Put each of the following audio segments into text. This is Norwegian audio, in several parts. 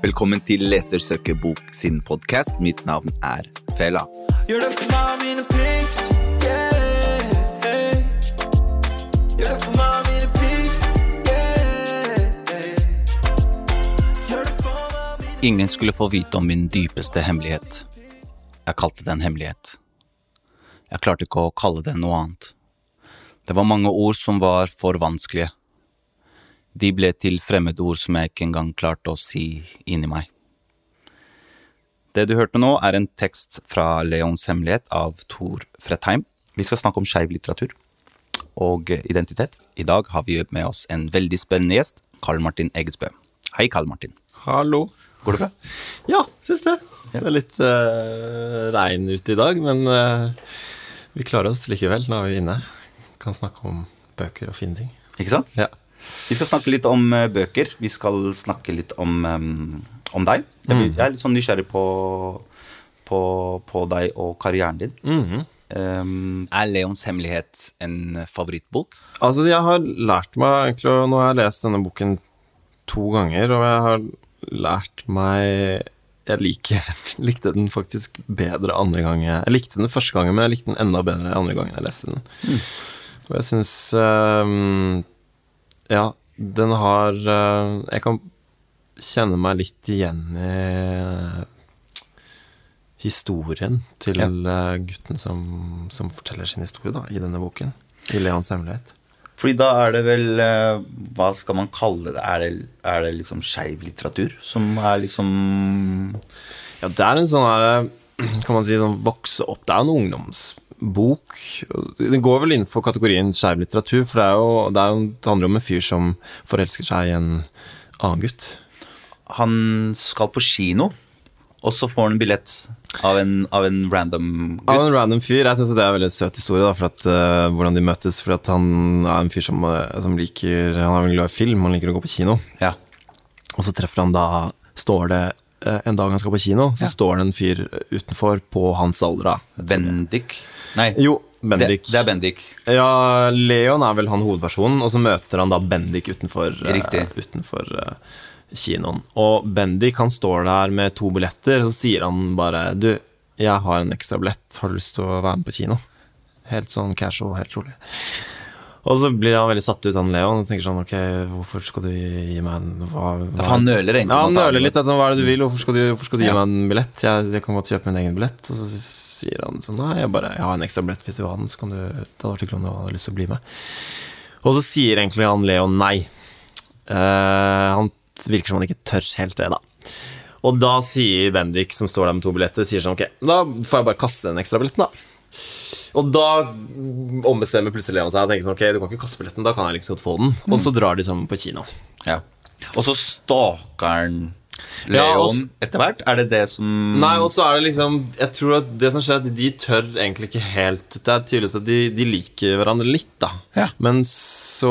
Velkommen til Lesersøkebok sin podkast. Mitt navn er Fela. Gjør det for meg mine peeps, Gjør det for meg mine peeps, yeah. Gjør det for meg og mine Ingen skulle få vite om min dypeste hemmelighet. Jeg kalte det en hemmelighet. Jeg klarte ikke å kalle det noe annet. Det var mange ord som var for vanskelige. De ble til fremmedord som jeg ikke engang klarte å si inni meg. Det du hørte nå, er en tekst fra Leons hemmelighet av Thor Fredheim. Vi skal snakke om skeiv litteratur og identitet. I dag har vi med oss en veldig spennende gjest, Karl Martin Eggesbø. Hei, Karl Martin. Hallo. Går det bra? Ja, syns det. Det er litt uh, regn ute i dag, men uh, vi klarer oss likevel. Nå er vi inne. Kan snakke om bøker og fine ting. Ikke sant? Ja. Vi skal snakke litt om eh, bøker. Vi skal snakke litt om, om deg. Jeg, blir- jeg er litt sånn nysgjerrig på, på, på deg og karrieren din. Em, er Leons hemmelighet en favorittbok? Altså, jeg har lært meg egentlig Nå har jeg lest denne boken to ganger, og jeg har lært meg Jeg liker, likte den faktisk bedre andre gang jeg Jeg likte den første gangen, men jeg likte den enda bedre andre gangen jeg leste den. Og jeg syns ehm, Ja, den har eh, Jeg kan kjenne meg litt igjen i historien til ja. gutten som, som forteller sin historie da, i denne boken. I Leons hemmelighet. Fordi da er det vel eh, Hva skal man kalle det? Er det, er det liksom skeiv litteratur som er liksom Ja, det er en sånn her Kan man si sånn vokse opp Det er en ungdomsbok. Den går vel innenfor kategorien skeiv litteratur, for det, jo, det, jo, det handler jo om en fyr som forelsker seg i en annen gutt. Han skal på kino, og så får han en billett av en, av en random gutt. Av en random fyr. Jeg syns det er en veldig søt historie, da, for at, uh, hvordan de møtes. For at han er en fyr som, eh, som liker Han er veldig glad i film, han liker å gå på kino. Ja. Og så treffer han da Står det eh, en dag han skal på kino, så Ja. står det en fyr utenfor på hans alder. da Bendik. Nei, Jo, Bendik. Det, det er Bendik. Ja, Leon er vel han hovedpersonen, og så møter han da Bendik utenfor, uh, utenfor uh, kinoen. Og Bendik han står der med to billetter, så sier han bare Du, jeg har en ekstra billett, har du lyst til å være med på kino? Helt sånn casual, helt rolig. Og så blir han veldig satt ut, han Leon, og tenker sånn Ok, hvorfor skal du gi meg en hva, hva? For han nøler egentlig. Ja, han nøler litt. Altså, hva er det du vil? Hvorfor skal du, hvorfor skal du Ja. gi meg en billett? Jeg, jeg kan godt kjøpe min egen billett. Og så sier han sånn Nei, jeg bare jeg har en ekstra billett. Hvis du vil ha den, så kan du ta hadde til om du har lyst til å bli med. Og så sier egentlig han Leon nei. Uh, han virker som han ikke tør helt det, da. Og da sier Bendik, som står der med to billetter, sier sånn Ok, da får jeg bare kaste den ekstra billetten, da. Og da ombestemmer plutselig Leon seg og tenker sånn Ok, du kan ikke kaste billetten, da kan jeg liksom godt få den. Og så drar de sammen på kino. Ja. Og så staker han Leon ja, Mm. etter hvert. Er det det som Nei, og så er det liksom Jeg tror at det som skjer, er de tør egentlig ikke helt Det er tydeligvis at de, de liker hverandre litt, da. Ja. Men så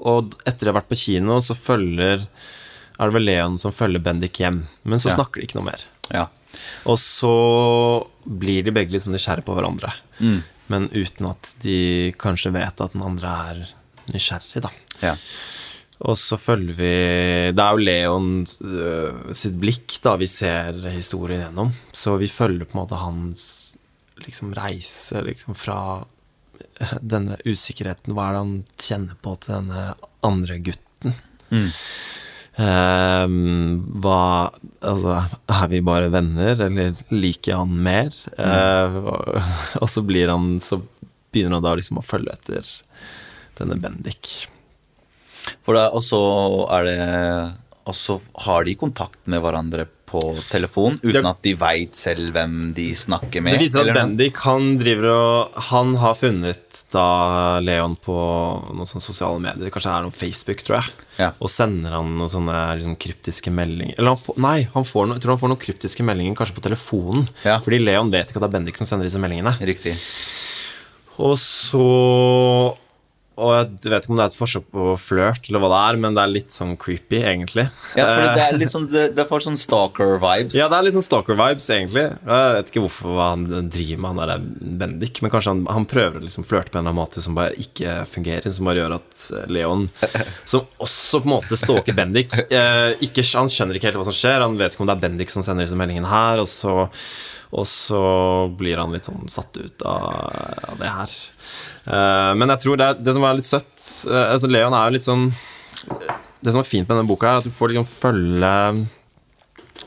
Og etter de har vært på kino, så følger Er det vel Leon som følger Bendik hjem. Men så Ja. snakker de ikke noe mer. Ja. Og så blir de begge litt sånn nysgjerrige på hverandre. Mm. Men uten at de kanskje vet at den andre er nysgjerrig, da. ja. Og så følger vi Det er jo Leon uh, sitt blikk da vi ser historien gjennom. Så vi følger på en måte hans liksom reise liksom fra denne usikkerheten. Hva er det han kjenner på til denne andre gutten? Mm. Ehm, hva Altså, er vi bare venner, eller liker jeg han mer? Eh, og, og så blir han Så begynner han da liksom å følge etter denne Bendik. For da, og så er det Og så har de kontakt med hverandre på telefon uten at de veit selv hvem de snakker med. Det viser at? Bendik han driver og Han har funnet da Leon på noen sånne sosiale medier, kanskje det er noe Facebook, tror jeg. Ja. Og sender han noen sånne liksom, kryptiske meldinger Eller han får, nei, han får noe, jeg tror han får noen kryptiske meldinger kanskje på telefonen. Ja. Fordi Leon vet ikke at det er Bendik som sender disse meldingene. Riktig. Og så og jeg vet ikke om det er et forsøk på flørt, eller hva det er, men det er litt sånn creepy, egentlig. Ja, for det er litt sånn Det, det får sånn stalker-vibes. Ja, det er litt sånn stalker-vibes, egentlig. Jeg vet ikke hvorfor han driver med, han der Bendik, men kanskje han, han prøver å liksom flørte på en eller annen måte som bare ikke fungerer, som bare gjør at Leon, som også på en måte stalker Bendik eh, ikke, Han skjønner ikke helt hva som skjer, han vet ikke om det er Bendik som sender disse meldingene her, og så, og så blir han litt sånn satt ut av, det her. Eh, men jeg tror det, det som er litt søtt eh, altså Leon er jo litt sånn Det som er fint med denne boka, er at du får liksom følge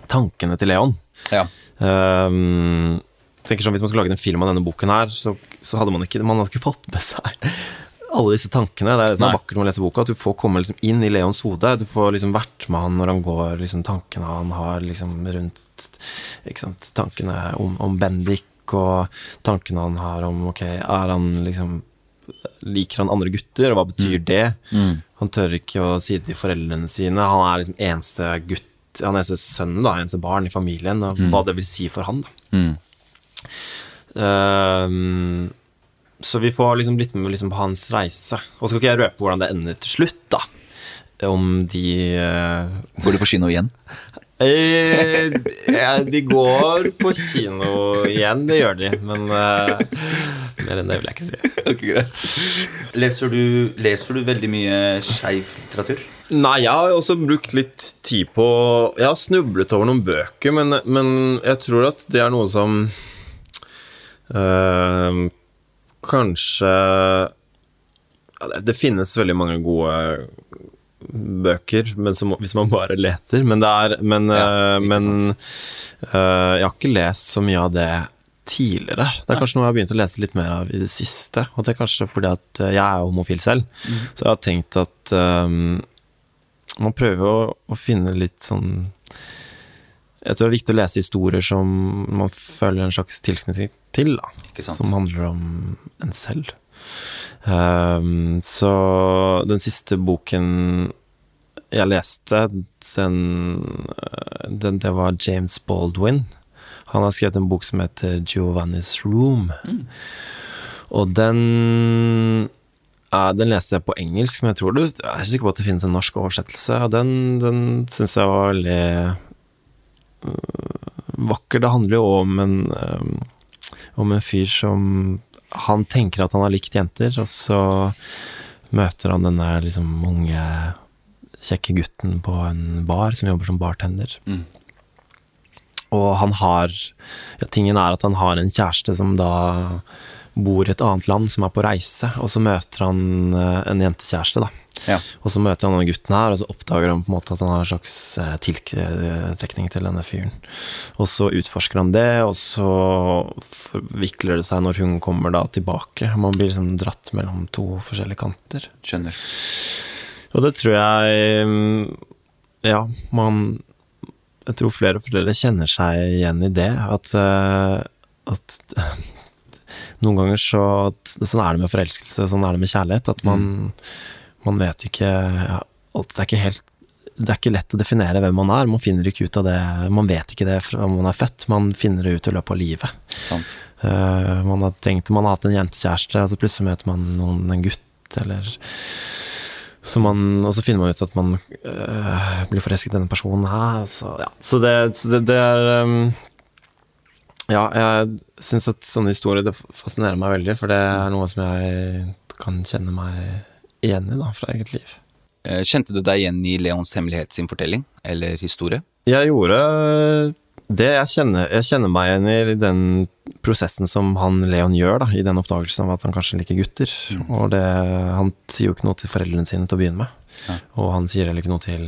tankene til Leon. Ja. Um, tenker sånn, Hvis man skulle laget en film av denne boken, her så, så hadde man ikke, man hadde ikke fått med seg alle disse tankene. Det er det som er Nei. vakkert med å lese boka, at du får komme liksom inn i Leons hode. Du får liksom vært med han når han går, liksom tankene han har liksom rundt sant, tankene om, om Bendik, og tankene han har om Ok, er han liksom Liker han andre gutter, og hva betyr det? Han tør ikke å si det til foreldrene sine. Han er liksom eneste gutt Han er eneste sønn, da, eneste barn i familien, og hva det vil si for han. da Mm. Ehm, så vi får liksom blitt med liksom på hans reise. Og skal ikke jeg røpe hvordan det ender til slutt, da. Om de uh... Går det på kino igjen? Eh, De går på kino igjen, det gjør de. Men eh, mer enn det vil jeg ikke si. Ok, greit. Leser du, leser du veldig mye skeiv litteratur? Nei, jeg har også brukt litt tid på Jeg har snublet over noen bøker, men, men jeg tror at det er noe som eh, Kanskje ja, det, det finnes veldig mange gode bøker, men som, hvis man bare leter. Men det er Men, Ja, eh, men eh, jeg har ikke lest så mye av det tidligere. Det er kanskje noe jeg har begynt å lese litt mer av i det siste. Og det er kanskje fordi at eh, jeg er homofil selv, mm. så jeg har tenkt at um, man prøver å, å finne litt sånn Jeg tror det er viktig å lese historier som man føler en slags tilknytning til, da. Som handler om en selv. Ehm, så den siste boken jeg leste, den, eh, den Det var James Baldwin. Han har skrevet en bok som heter Giovanni's Room. Og den ja, Den leste jeg på engelsk, men jeg tror det, jeg er sikker på at det finnes en norsk oversettelse. Og den, den syns jeg var veldig øh, vakker. Det handler jo om en, øh, om en fyr som Han tenker at han har likt jenter, og så møter han denne liksom unge, kjekke gutten på en bar som jobber som bartender. Mm. Og han har ja, Tingen er at han har en kjæreste som da bor i et annet land, som er på reise, og så møter han eh, en jentekjæreste, da. Ja. Og så møter han denne gutten her, og så oppdager han på en måte at han har en slags eh, tiltrekning til denne fyren. Og så utforsker han det, og så forvikler det seg når hun kommer da tilbake. Man blir liksom dratt mellom to forskjellige kanter. Skjønner. Og det tror jeg mm, Ja, man Jeg tror flere og flere kjenner seg igjen i det. At, eh, at noen ganger så Sånn er det med forelskelse, sånn er det med kjærlighet. At man, man vet ikke ja, Det er ikke helt det er ikke lett å definere hvem man er. Man finner ikke ut av det Man vet ikke det fra man er født, man finner det ut i løpet av livet. Eh, man har tenkt man har hatt en jentekjæreste, og så plutselig møter man noen, en gutt, eller så man, Og så finner man ut at man øh, blir forelsket i denne personen her. Så, ja. så, det, så det, det er øhm, Ja, jeg syns at sånne historier det fascinerer meg veldig, for det er noe som jeg kan kjenne meg igjen i da, fra eget liv. Eh, Kjente du deg igjen i Leons hemmelighet sin fortelling, eller historie? Jeg gjorde det. Jeg kjenner, jeg kjenner meg igjen i den prosessen som han Leon gjør, da, i den oppdagelsen av at han kanskje liker gutter. Og det, han sier jo ikke noe til foreldrene sine til å begynne med. ja. Og han sier heller ikke noe til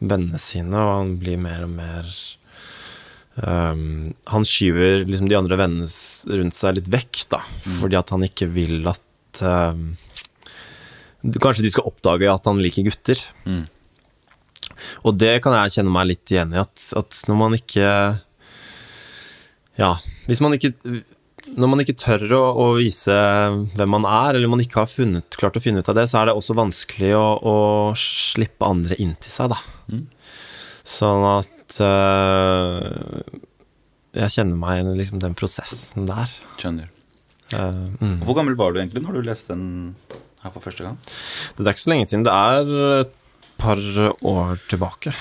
vennene sine, og han blir mer og mer øhm, Han skyver liksom de andre vennene rundt seg litt vekk, da, fordi at han ikke vil at um, Kanskje de skal oppdage at han liker gutter. Mm. Og det kan jeg kjenne meg litt igjen i, at, at når man ikke Ja, hvis man ikke Når man ikke tør å, å vise hvem man er, eller man ikke har funnet, klart å finne ut av det, så er det også vanskelig å, å slippe andre inn til seg, da. Mm. Sånn at øh, Jeg kjenner meg igjen i liksom den prosessen der. Skjønner. Uh, mm. Hvor gammel var du egentlig når du leste den her for første gang? Det er ikke så lenge siden. Det er et par år tilbake.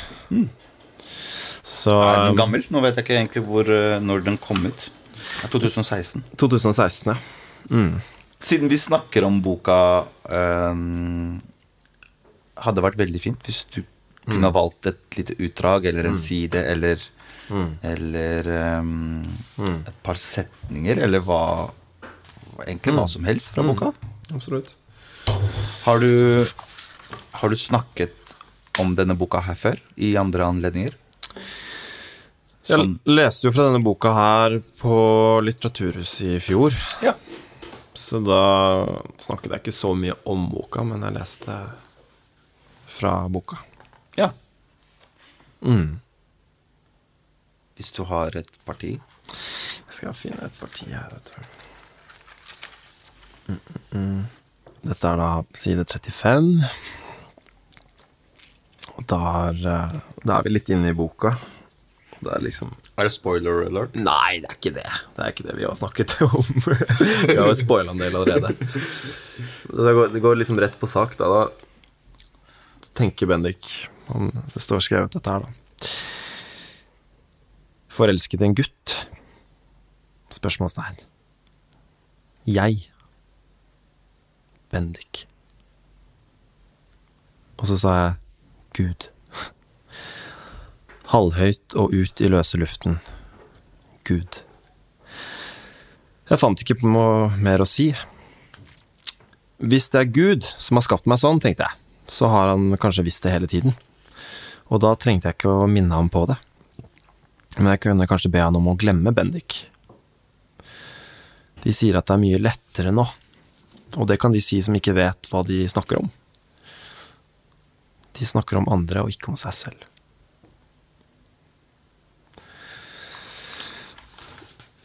Så Er den gammel? Nå vet jeg ikke egentlig hvor, eh, når den kom ut. Det er 2016. 2016, ja. Siden vi snakker om boka ehm, Hadde det vært veldig fint hvis du kunne ha valgt et lite utdrag eller en side eller Eller ehm, et par setninger, eller hva Egentlig hva som helst fra boka. Absolutt. Har du Har du snakket om denne boka her før? I andre anledninger? Jeg leste jo fra denne boka her på Litteraturhuset i fjor. Ja. Så da snakket jeg ikke så mye om boka, men jeg leste fra boka. Ja. Mm. Hvis du har et parti. Jeg skal finne et parti her, vet du. Mm, mm, mm. Dette er da side 35. Og da er, eh, da er vi litt inne i boka. Det er liksom Er det spoiler alert? Nei, det er ikke det. Det er ikke det vi har snakket om. vi har jo spoila en del allerede. Det går, det går liksom rett på sak, da. da tenker Bendik om Det står skrevet dette her, da. Forelsket en gutt? Spørsmålstegn. Jeg. Bendik. Og så sa jeg Gud. Halvhøyt og ut i løse luften. Gud. Jeg fant ikke på noe mer å si. Hvis det er Gud som har skapt meg sånn, tenkte jeg, så har han kanskje visst det hele tiden. Og da trengte jeg ikke å minne ham på det. Men jeg kunne kanskje be han om å glemme Bendik. De sier at det er mye lettere nå, og det kan de si som ikke vet hva de snakker om. De snakker om andre og ikke om seg selv.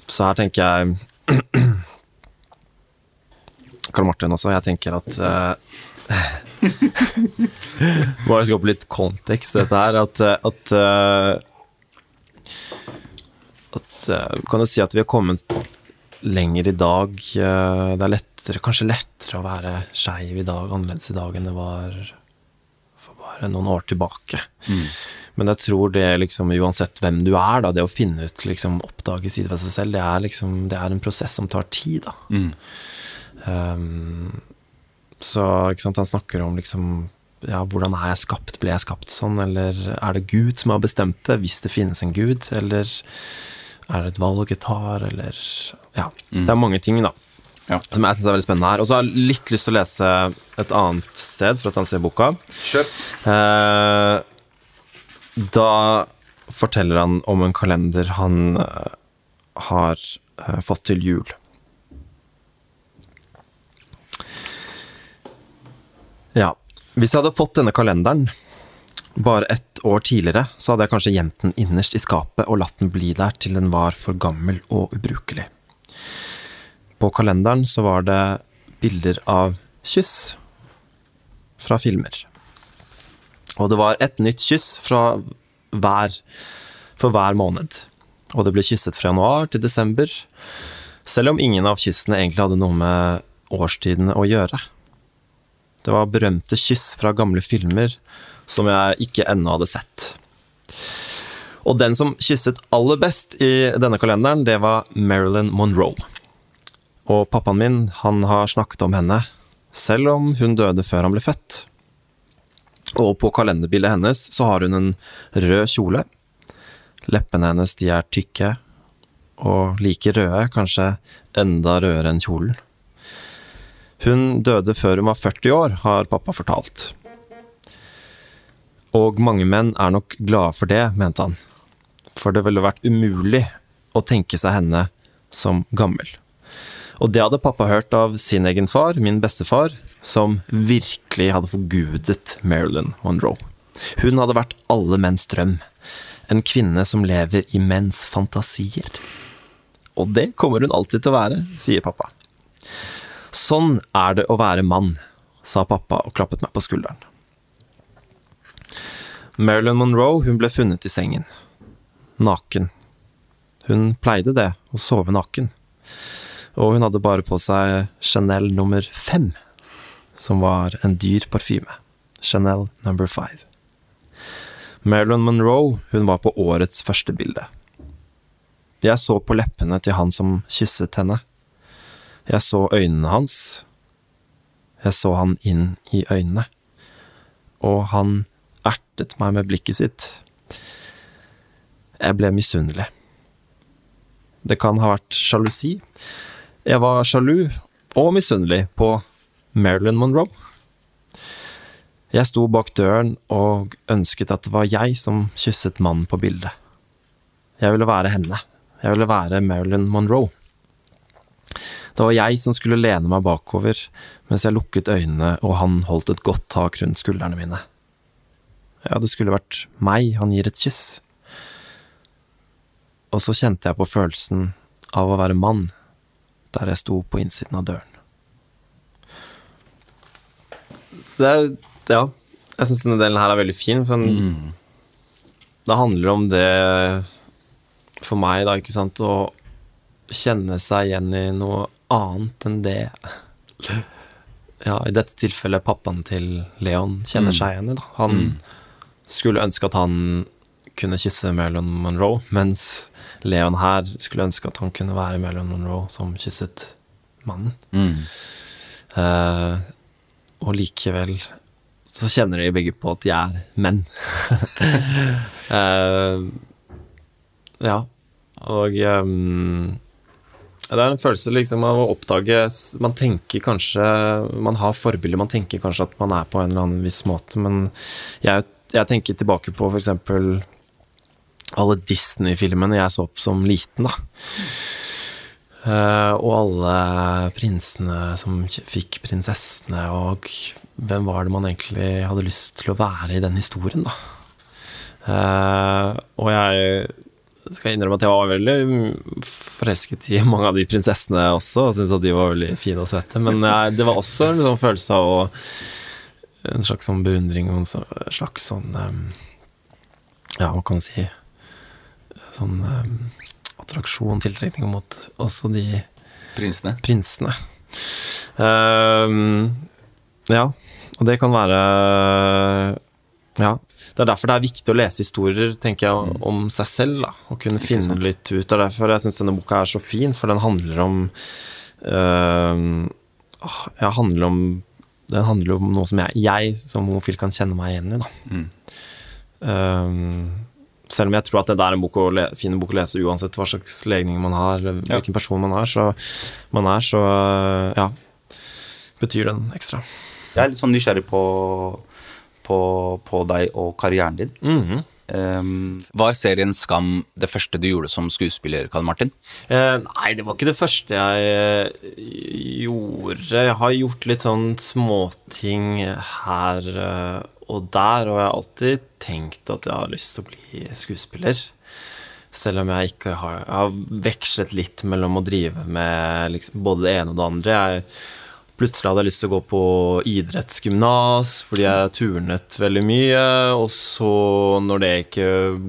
Så her tenker jeg Karl Martin også, jeg tenker at uh, Bare skal opp litt kontekst, dette her. At, eh, at, eh, at eh, Kan du si at vi har kommet lenger i dag? det er lettere, kanskje lettere å være skeiv i dag, annerledes i dag enn det var for bare noen år tilbake. Men jeg tror det liksom, uansett hvem du er, da, det å finne ut, liksom, oppdage sider ved seg selv, det er liksom, det er en prosess som tar tid, da. Um, så ikke sant, han snakker om liksom ja, hvordan er jeg skapt, ble jeg skapt sånn, eller er det Gud som har bestemt det, hvis det finnes en Gud, eller er det et valg jeg tar, eller Ja, det er mange ting, da. Ja. Som jeg syns er veldig spennende her. Og så har jeg litt lyst til å lese et annet sted for at han ser boka. Eh, da forteller han om en kalender han eh, har eh, fått til jul. Ja, hvis jeg hadde fått denne kalenderen bare ett år tidligere, så hadde jeg kanskje gjemt den innerst i skapet og latt den bli der til den var for gammel og ubrukelig. På kalenderen så var det bilder av kyss fra filmer. Og det var et nytt kyss fra hver, for hver måned. Og det ble kysset fra januar til desember, selv om ingen av kyssene egentlig hadde noe med årstidene å gjøre. Det var berømte kyss fra gamle filmer som jeg ikke ennå hadde sett. Og den som kysset aller best i denne kalenderen, det var Marilyn Monroe. Og pappaen min, han har snakket om henne, selv om hun døde før han ble født. Og på kalenderbildet hennes så har hun en rød kjole. Leppene hennes de er tykke og like røde, kanskje enda rødere enn kjolen. Hun døde før hun var 40 år, har pappa fortalt. Og mange menn er nok glade for det, mente han. For det ville vært umulig å tenke seg henne som gammel. Og det hadde pappa hørt av sin egen far, min bestefar, som virkelig hadde forgudet Marilyn Monroe. Hun hadde vært alle menns drøm. En kvinne som lever i menns fantasier. Og det kommer hun alltid til å være, sier pappa. Sånn er det å være mann, sa pappa og klappet meg på skulderen. Marilyn Monroe hun ble funnet i sengen. Naken. Hun pleide det, å sove naken. Og hun hadde bare på seg Chanel nummer fem, som var en dyr parfyme. Chanel number five. Marilyn Monroe, hun var på årets første bilde. Jeg så på leppene til han som kysset henne. Jeg så øynene hans. Jeg så han inn i øynene. Og han ertet meg med blikket sitt. Jeg ble misunnelig. Det kan ha vært sjalusi. Jeg var sjalu og misunnelig på Marilyn Monroe. Jeg sto bak døren og ønsket at det var jeg som kysset mannen på bildet. Jeg ville være henne. Jeg ville være Marilyn Monroe. Det var jeg som skulle lene meg bakover mens jeg lukket øynene og han holdt et godt tak rundt skuldrene mine. Ja, det skulle vært meg han gir et kyss. Og så kjente jeg på følelsen av å være mann der jeg sto på innsiden av døren. Så det er Ja, jeg syns denne delen her er veldig fin, for den, det handler om det for meg, da, ikke sant, å kjenne seg igjen i noe annet enn det Ja, i dette tilfellet pappaen til Leon kjenner seg igjen i, Han Han skulle ønske at han kunne kysse Marilyn Monroe, mens Leon her skulle ønske at han kunne være Marilyn Monroe som kysset mannen. Mm. Uh, og likevel så kjenner de begge på at de er menn. uh, ja, og ehm, det er en følelse liksom av å oppdage Man tenker kanskje Man har forbilder, man tenker kanskje at man er på en eller annen viss måte, men jeg, jeg tenker tilbake på eksempel alle Disney-filmene jeg så opp som liten, da. Eh, og alle prinsene som fikk prinsessene, og hvem var det man egentlig hadde lyst til å være i den historien, da. Eh, og jeg skal innrømme at jeg var veldig forelsket i mange av de prinsessene også, og syntes at de var veldig fine og søte, men jeg, det var også en sånn følelse av å En slags sånn beundring og en slags sånn eh, Ja, hva kan man si Sånn eh, attraksjon, tiltrekning mot også de Prinsene. prinsene. Um, ja, og det kan være Ja. Det er derfor det er viktig å lese historier tenker jeg, om seg selv. Da, og kunne finne sant. litt ut. Det er derfor jeg syns denne boka er så fin, for den handler om øh, Ja, handler om Den handler om noe som jeg, jeg som homofil kan kjenne meg igjen i. Da. Mm. Um, selv om jeg tror at det er en bok å le, fin bok å lese uansett hva slags legning man har, eller Ja. hvilken person man er, så, man er, så ja, betyr den ekstra. Jeg er litt sånn nysgjerrig på, på, på deg og karrieren din. Mhm. Um, var serien Skam det første du gjorde som skuespiller, Karl Martin? Uh, nei, det var ikke det første jeg eh, gjorde. Jeg har gjort litt sånn småting her eh, og der, og jeg har alltid tenkt at jeg har lyst til å bli skuespiller. Selv om jeg ikke har Jeg har vekslet litt mellom å drive med liksom både det ene og det andre. Jeg Plutselig hadde jeg lyst til å gå på idrettsgymnas fordi jeg turnet veldig mye. Og så, når det ikke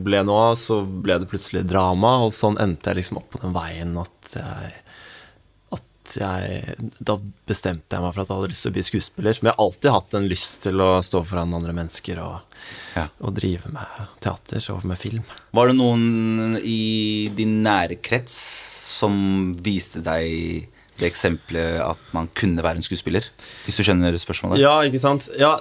ble noe av, så ble det plutselig drama. Og sånn endte jeg liksom opp på den veien at jeg At jeg Da bestemte jeg meg for at jeg hadde lyst til å bli skuespiller. Men jeg har alltid hatt en lyst til å stå foran andre mennesker og, Ja. og drive med teater og med film. Var det noen i din nære krets som viste deg det eksempelet at man kunne være en skuespiller? Hvis du skjønner spørsmålet? Ja, ikke sant? Ja,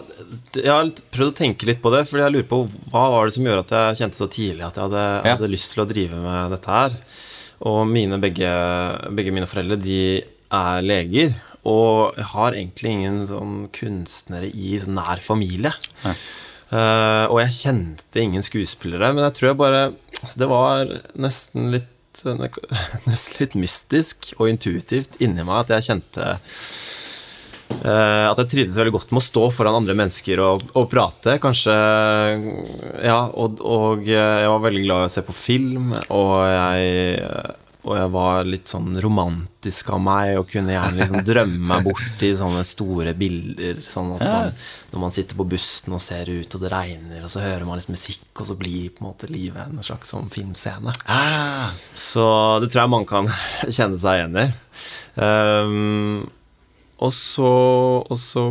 jeg har prøvd å tenke litt på det, fordi jeg lurer på hva var det som gjorde at jeg kjente så tidlig at jeg hadde, Ja. hadde lyst til å drive med dette her. Og mine begge, begge mine foreldre, de er leger, og jeg har egentlig ingen sånn kunstnere i sånn nær familie. Eh, og jeg kjente ingen skuespillere, men jeg tror jeg bare Det var nesten litt Nesten litt mystisk og intuitivt inni meg at jeg kjente Eh, at jeg trivdes veldig godt med å stå foran andre mennesker og, og prate. Kanskje Ja, og, og jeg var veldig glad i å se på film, og jeg, og jeg var litt sånn romantisk av meg og kunne gjerne liksom drømme meg bort i sånne store bilder. Sånn at man, når man sitter på bussen og ser ut, og det regner, og så hører man litt musikk, og så blir på en måte livet en slags sånn filmscene. Ah, Så det tror jeg man kan kjenne seg igjen i. Um, og så, og så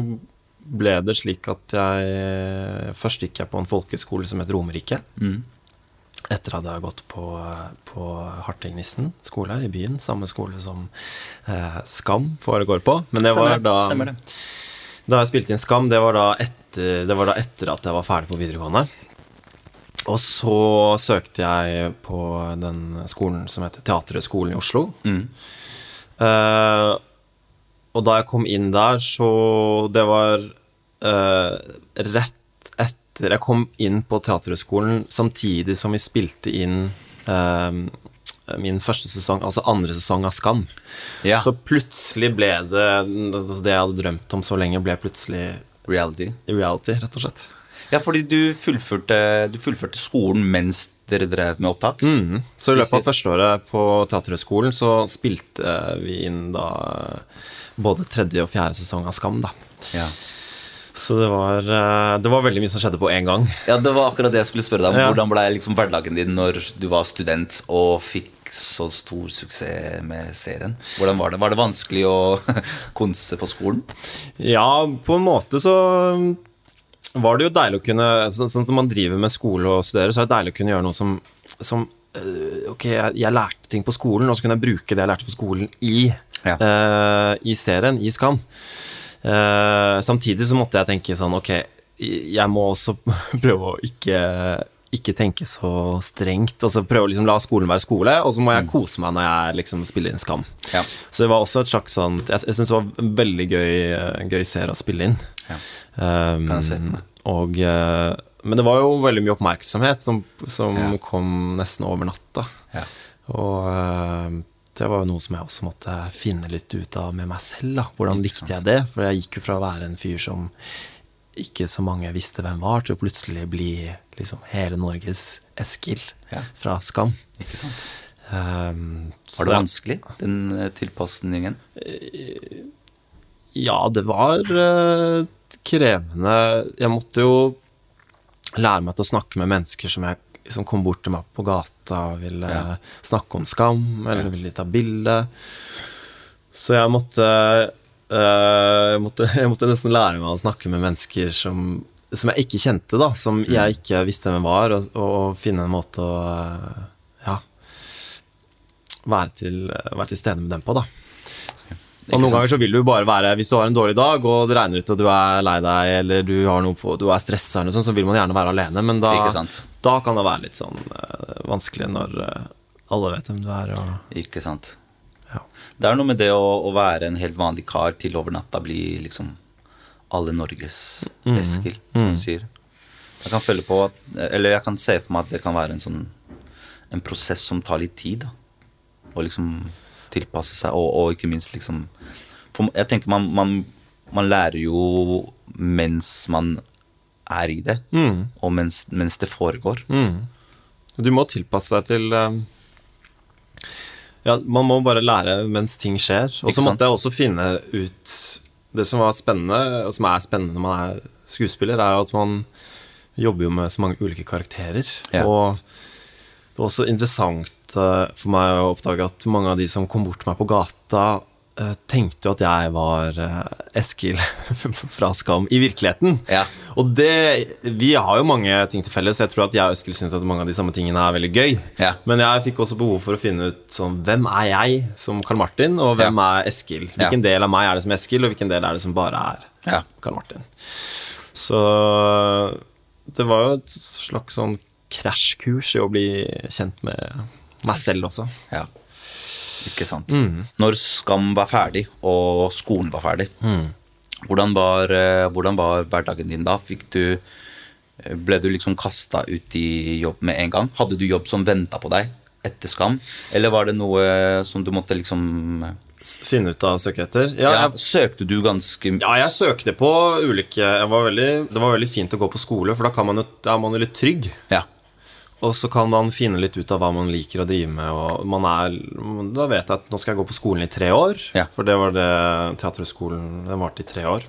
ble det slik at jeg Først gikk jeg på en folkeskole som het Romerike. Mm. Etter at jeg hadde gått på, på Hartingnissen skole i byen. Samme skole som eh, Skam foregår på. Men det var da Stemmer det. da jeg spilte inn Skam, det var etter, det var da etter at jeg var ferdig på videregående. Og så søkte jeg på den skolen som heter Teaterhøgskolen i Oslo. Mm. Eh, og da jeg kom inn der, så Det var eh, rett etter jeg kom inn på Teaterhøgskolen, samtidig som vi spilte inn eh, min første sesong, altså andre sesong av Skam. Ja. Så plutselig ble det altså Det jeg hadde drømt om så lenge, ble plutselig Reality. reality, rett og slett. Ja, fordi du fullførte, du fullførte skolen mens dere drev med opptak. Mm. Så i løpet av førsteåret på Teaterhøgskolen så spilte vi inn da både tredje og fjerde sesong av Skam, da. Ja. Så det var, eh, det var veldig mye som skjedde på én gang. ja, det var akkurat det jeg skulle spørre deg om. Ja. Hvordan ble liksom hverdagen din når du var student og fikk så stor suksess med serien? Hvordan var det? Var det vanskelig å konse på skolen? Ja, på en måte så var det jo deilig å kunne så- Sånn at Når man driver med skole og studerer, så er det deilig å kunne gjøre noe som, som øh, Ok, jeg, jeg lærte ting på skolen, og så kunne jeg bruke det jeg lærte på skolen i, Ja. uh, i serien, i Skam. Eh, samtidig så måtte jeg tenke sånn Ok, jeg må også prøve å ikke ikke tenke så strengt. Altså Prøve å liksom la skolen være skole, og så må jeg kose meg når jeg liksom spiller inn Skam. Ja. Så det var også et slags sånn Jeg, jeg syns det var en veldig gøy, eh, gøy serie å spille inn. Ja. Um, Kan jeg se og, men det var jo veldig mye oppmerksomhet som, som Ja. kom nesten over natta. Ja. Og det var jo noe som jeg også måtte finne litt ut av med meg selv. da Hvordan likte jeg det? For jeg gikk jo fra å være en fyr som ikke så mange visste hvem var, til å plutselig bli liksom hele Norges Eskil Ja. fra Skam. Ikke sant? Um, Var det vanskelig, den eh, tilpasningen? Ja, det var eh, krevende. Jeg måtte jo lære meg til å snakke med mennesker som, jeg, som kom bort til meg på gata og ville Ja. snakke om skam, eller ville ta bilde. Så jeg måtte, eh, jeg måtte Jeg måtte nesten lære meg å snakke med mennesker som, som jeg ikke kjente, da. Som Mm. jeg ikke visste hvem var, og, og finne en måte å eh, Ja være til, være til stede med dem på, da. Og noen ganger så vil du bare være Hvis du har en dårlig dag, og det regner ut, og du er lei deg, eller du, har noe på, du er stressa, eller så vil man gjerne være alene. Men da, da kan det være litt sånn uh, vanskelig når uh, alle vet hvem du er. Og, Ikke sant? Ja. Det er noe med det å, å være en helt vanlig kar til over natta bli liksom alle Norges Mm. Eskil, som du sier. Jeg kan følge på at Eller jeg kan se for meg at det kan være en sånn En prosess som tar litt tid. da Og liksom tilpasse seg, og, og ikke minst liksom For jeg tenker man, man, man lærer jo mens man er i det, Mm. og mens, mens det foregår. Du må tilpasse deg til eh, Ja, man må bare lære mens ting skjer. Og så måtte jeg også finne ut Det som var spennende, og som er spennende når man er skuespiller, er jo at man jobber jo med så mange ulike karakterer. Ja. Og det var også interessant for meg å oppdage at mange av de som kom bort til meg på gata, eh, tenkte jo at jeg var eh, Eskil fra Skam i virkeligheten. Ja. Og det Vi har jo mange ting til felles. Jeg tror at jeg og Eskil syns at mange av de samme tingene er veldig gøy. Ja. Men jeg fikk også behov for å finne ut sånn Hvem er jeg som Karl Martin, og hvem er Eskil? Hvilken del av meg er det som Eskil, og hvilken del er det som bare er Ja. Karl Martin? Så det var jo et slags sånn krasjkurs i å bli kjent med meg selv også. Ja, ikke sant. Når Skam var ferdig, og skolen var ferdig, hvordan, var, eh, hvordan var hverdagen din da? Fikk du, eh, ble du liksom kasta ut i jobb med en gang? Hadde du jobb som venta på deg etter Skam? Eller var det noe som du måtte liksom Finne ut av søke etter. Ja, ja, jeg, Søkte du ganske ja, jeg søkte på ulike jeg var veldig, Det var veldig fint å gå på skole, for da, kan man jo, da er man jo litt trygg. Ja. Og så kan man finne litt ut av hva man liker å drive med. Og man er, da vet jeg at nå skal jeg gå på skolen i tre år. Ja. For det var det Teaterhøgskolen den varte i tre år.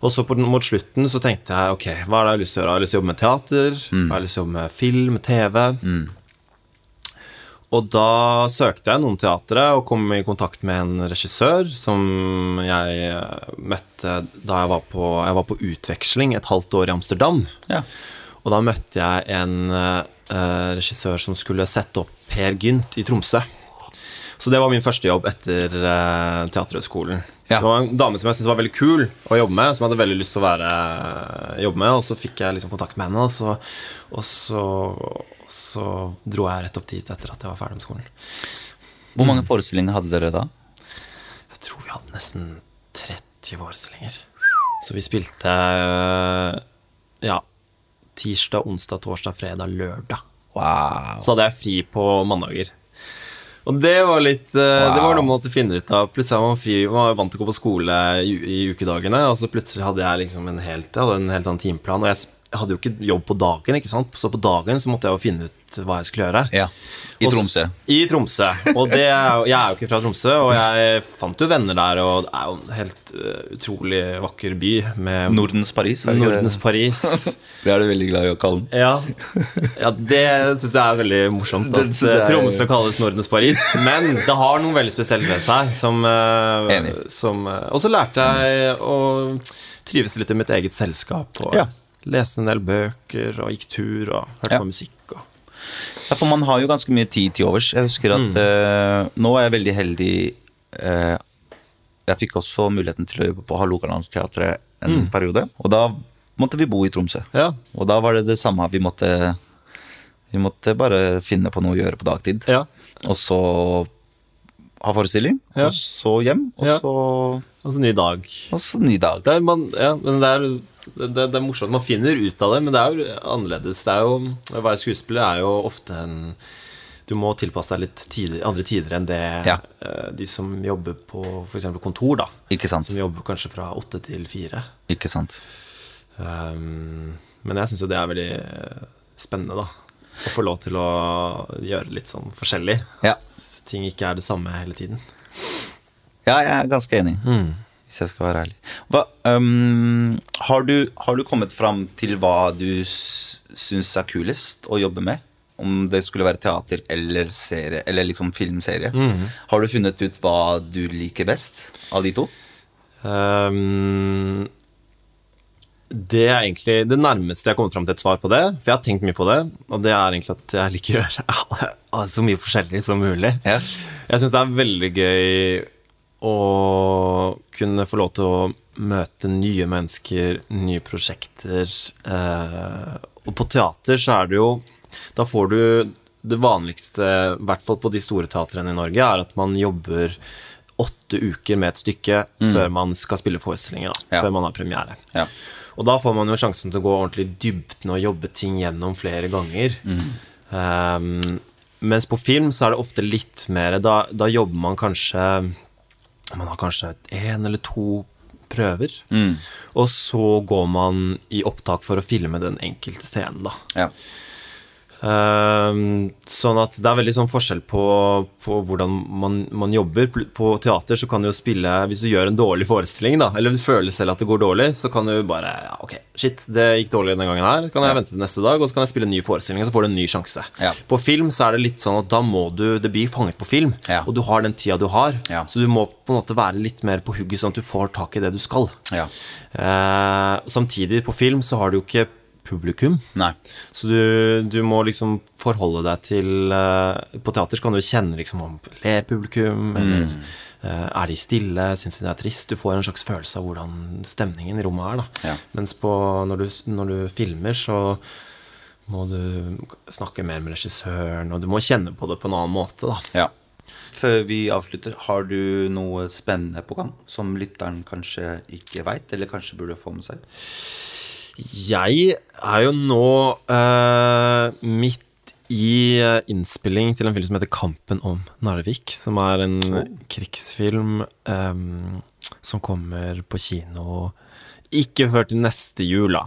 Og så på, mot slutten så tenkte jeg ok, hva er det jeg har lyst til å gjøre? Jeg har lyst til å jobbe med teater. Jeg har lyst til å jobbe med film, TV. TV. og da søkte jeg noen teatre og kom i kontakt med en regissør som jeg eh, møtte da jeg var på, jeg var på utveksling et halvt år i Amsterdam. Ja. Og da møtte jeg en eh, regissør som skulle sette opp Per Gynt i Tromsø. Så det var min første jobb etter uh, Teaterhøgskolen. Ja. Det var en dame som jeg syntes var veldig kul å jobbe med, som jeg hadde veldig lyst til å være, jobbe med, og så fikk jeg liksom kontakt med henne, og så, og så, og så dro jeg rett opp dit etter at jeg var ferdig med skolen. Hvor mange forestillinger hadde dere da? Jeg tror vi hadde nesten 30 forestillinger. Så vi spilte eh, ja, tirsdag, onsdag, torsdag, fredag, lørdag. Wow. Så hadde jeg fri på mandager. Og det var litt wow. Det var noe man måtte finne ut av. Plutselig var man fri Man var vant til å gå på skole i, i ukedagene, og så plutselig hadde jeg liksom en helt, jeg hadde en helt annen timeplan. Og jeg, jeg hadde jo ikke jobb på dagen, ikke sant? så på dagen så måtte jeg jo finne ut hva jeg skulle gjøre. Ja. I Og Tromsø. I Tromsø. Og det jeg er jo ikke fra Tromsø, og jeg fant jo venner der, og det er jo en helt uh, utrolig vakker by med Nordens Paris. er det Nordens det? Paris. Det er du veldig glad i å kalle den. Ja, ja det syns jeg er veldig morsomt. At jeg- eh, Tromsø kalles Nordens Paris. Men det har noe veldig spesielt ved seg. Som, uh, Enig. som, uh, og så lærte jeg å trives litt i mitt eget selskap. Og Ja. lese en del bøker, og gikk tur, og hørte Ja. på musikk. Og. Ja, for man har jo ganske mye tid til overs. Jeg husker at eh, nå er jeg veldig heldig Uh, Jeg fikk også muligheten til å jobbe på Hålogalandsteatret en periode. Og da måtte vi bo i Tromsø. Ja. Og da var det det samme. Vi måtte, vi måtte bare finne på noe å gjøre på dagtid. Ja. Og så ha forestilling, Ja. og så hjem, og så, Altså ny dag. og så ny dag. Det er, man, ja, men det er, det, det er morsomt. Man finner ut av det, men det er jo annerledes. Det er jo, å være skuespiller er jo ofte en Du må tilpasse deg litt tider, andre tider enn det Ja. eh, de som jobber på f.eks. kontor, da. Ikke sant? Som jobber kanskje fra åtte til fire. Ikke sant? Um, men jeg syns jo det er veldig eh, spennende, da. Å få lov til å gjøre litt sånn forskjellig. Ja. At ting ikke er det samme hele tiden. Ja, jeg er ganske enig. Hvis jeg skal være ærlig. Hva, um, har, du, har du kommet fram til hva du syns er kulest å jobbe med? Om det skulle være teater eller serie, eller liksom filmserie. Har du funnet ut hva du liker best av de to? Um, det er egentlig det nærmeste jeg har kommet fram til et svar på det. For jeg har tenkt mye på det, og det er egentlig at jeg liker å gjøre så mye forskjellig som mulig. Yeah. Jeg syns det er veldig gøy å kunne få lov til å møte nye mennesker, nye prosjekter. Eh, og på teater så er det jo Da får du det vanligste, i hvert fall på de store teatrene i Norge, er at man jobber åtte uker med et stykke før man skal spille forestillinger. Da, Ja. Før man har premiere. Ja. Og da får man jo sjansen til å gå ordentlig i dybden og jobbe ting gjennom flere ganger. Um, mens på film så er det ofte litt mer Da, da jobber man kanskje Man har kanskje én eller to prøver. Og så går man i opptak for å filme den enkelte scenen, da. Ja. Ehm, sånn at det er veldig sånn forskjell på, på hvordan man, man jobber. På teater så kan du jo spille Hvis du gjør en dårlig forestilling, da, eller du føler selv at det går dårlig, så kan du bare ja, Ok, shit, det gikk dårlig denne gangen her. Kan jeg vente til neste dag, og så kan jeg spille en ny forestilling, og så får du en ny sjanse. Ja. På film så er det litt sånn at da må du Det blir fanget på film, og du har den tida du har. Så du må på en måte være litt mer på hugget, sånn at du får tak i det du skal. ja. Eh, samtidig, på film så har du jo ikke publikum. Nei. Så du, du må liksom forholde deg til eh, På teater kan du kjenne liksom om ler publikum, eller eh, er de stille, syns de det er trist? Du får en slags følelse av hvordan stemningen i rommet er. da Ja. Mens på, når, du, når du filmer, så må du snakke mer med regissøren, og du må kjenne på det på en annen måte. da Ja. Før vi avslutter, har du noe spennende på gang som lytteren kanskje ikke veit, eller kanskje burde få med seg? Jeg er jo nå uh, midt i eh, innspilling til en film som heter 'Kampen om Narvik', som er en krigsfilm um, som kommer på kino ikke før til neste jul, da.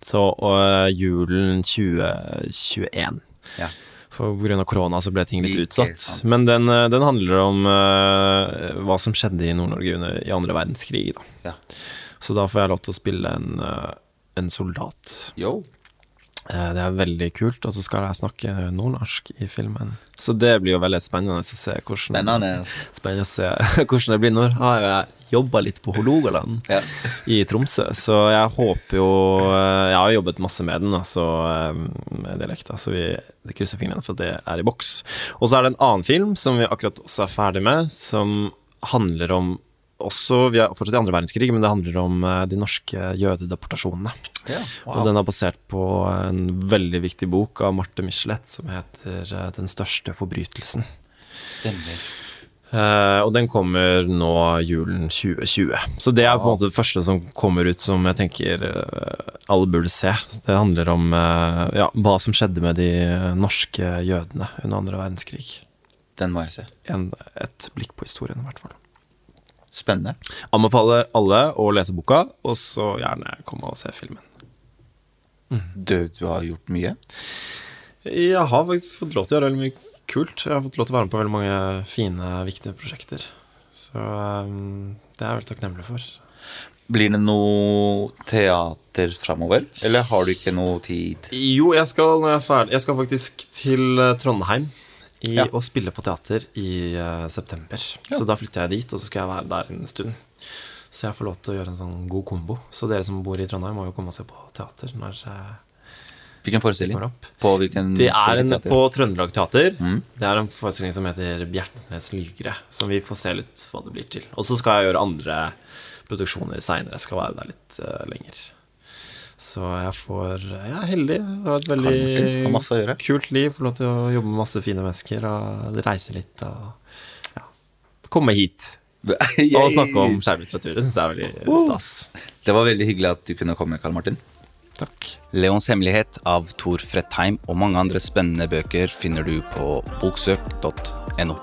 Så uh, julen 2021. Ja. For pga. korona så ble ting litt utsatt. Men den, den handler om uh, hva som skjedde i Nord-Norge i andre verdenskrig. Da. Ja. Så da får jeg lov til å spille en, eh, en soldat. Yo. Eh, Det er veldig kult, og så skal jeg snakke nordnorsk i filmen. Så det blir jo veldig spennende å se hvordan, Spennende. spennende å se hvordan det blir. Nå har jeg jobba litt på Hålogaland Ja. i Tromsø, så jeg håper jo eh, Jeg har jobbet masse med den, altså eh, med dialekta, så vi det krysser fingrene for at det er i boks. Og så er det en annen film som vi akkurat også er ferdig med, som handler om også, Vi er fortsatt i andre verdenskrig, men det handler om eh, de norske jødedeportasjonene. Ja, Og den er basert på en veldig viktig bok av Marte Michelet som heter eh, 'Den største forbrytelsen'. Stemmer. Eh, og den kommer nå julen 2020. Så det er på en måte det første som kommer ut som jeg tenker eh, alle burde se. Det handler om ja, hva som skjedde med de norske jødene under andre verdenskrig. Den må jeg se. En, et blikk på historien, i hvert fall. Spennende. Anbefaler alle å lese boka, og så gjerne komme og se filmen. Du, du har gjort mye. Jeg har faktisk fått lov til å gjøre veldig mye kult. Jeg har fått lov til å være med på veldig mange fine, viktige prosjekter. Så um, det er jeg veldig takknemlig for. Blir det noe teater framover, eller har du ikke noe tid? Jo, jeg skal, jeg, er ferdig, jeg skal faktisk til eh, Trondheim i, Ja. og spille på teater i uh, september. Så da flytter jeg dit, og så skal jeg være der en stund. Så jeg får lov til å gjøre en sånn god kombo. Så dere som bor i Trondheim, må jo komme og se på teater når eh, Hvilken forestilling? På hvilken Det er en på Trøndelag Teater. Mm. Det er en forestilling som heter Bjertnes lygre, som vi får se litt hva det blir til. Og så skal jeg gjøre andre produksjoner seinere. Skal være der litt uh, lenger. Så jeg får Jeg er heldig. Det var et veldig kult liv. Får lov til å jobbe med masse fine mennesker og reise litt og ja, komme hit. Og snakke om skjermlitteratur. Det syns jeg er veldig stas. Det var veldig hyggelig at du kunne komme, Karl Martin. Takk. Leons hemmelighet av Tor Fredheim og mange andre spennende bøker finner du på boksøk.no.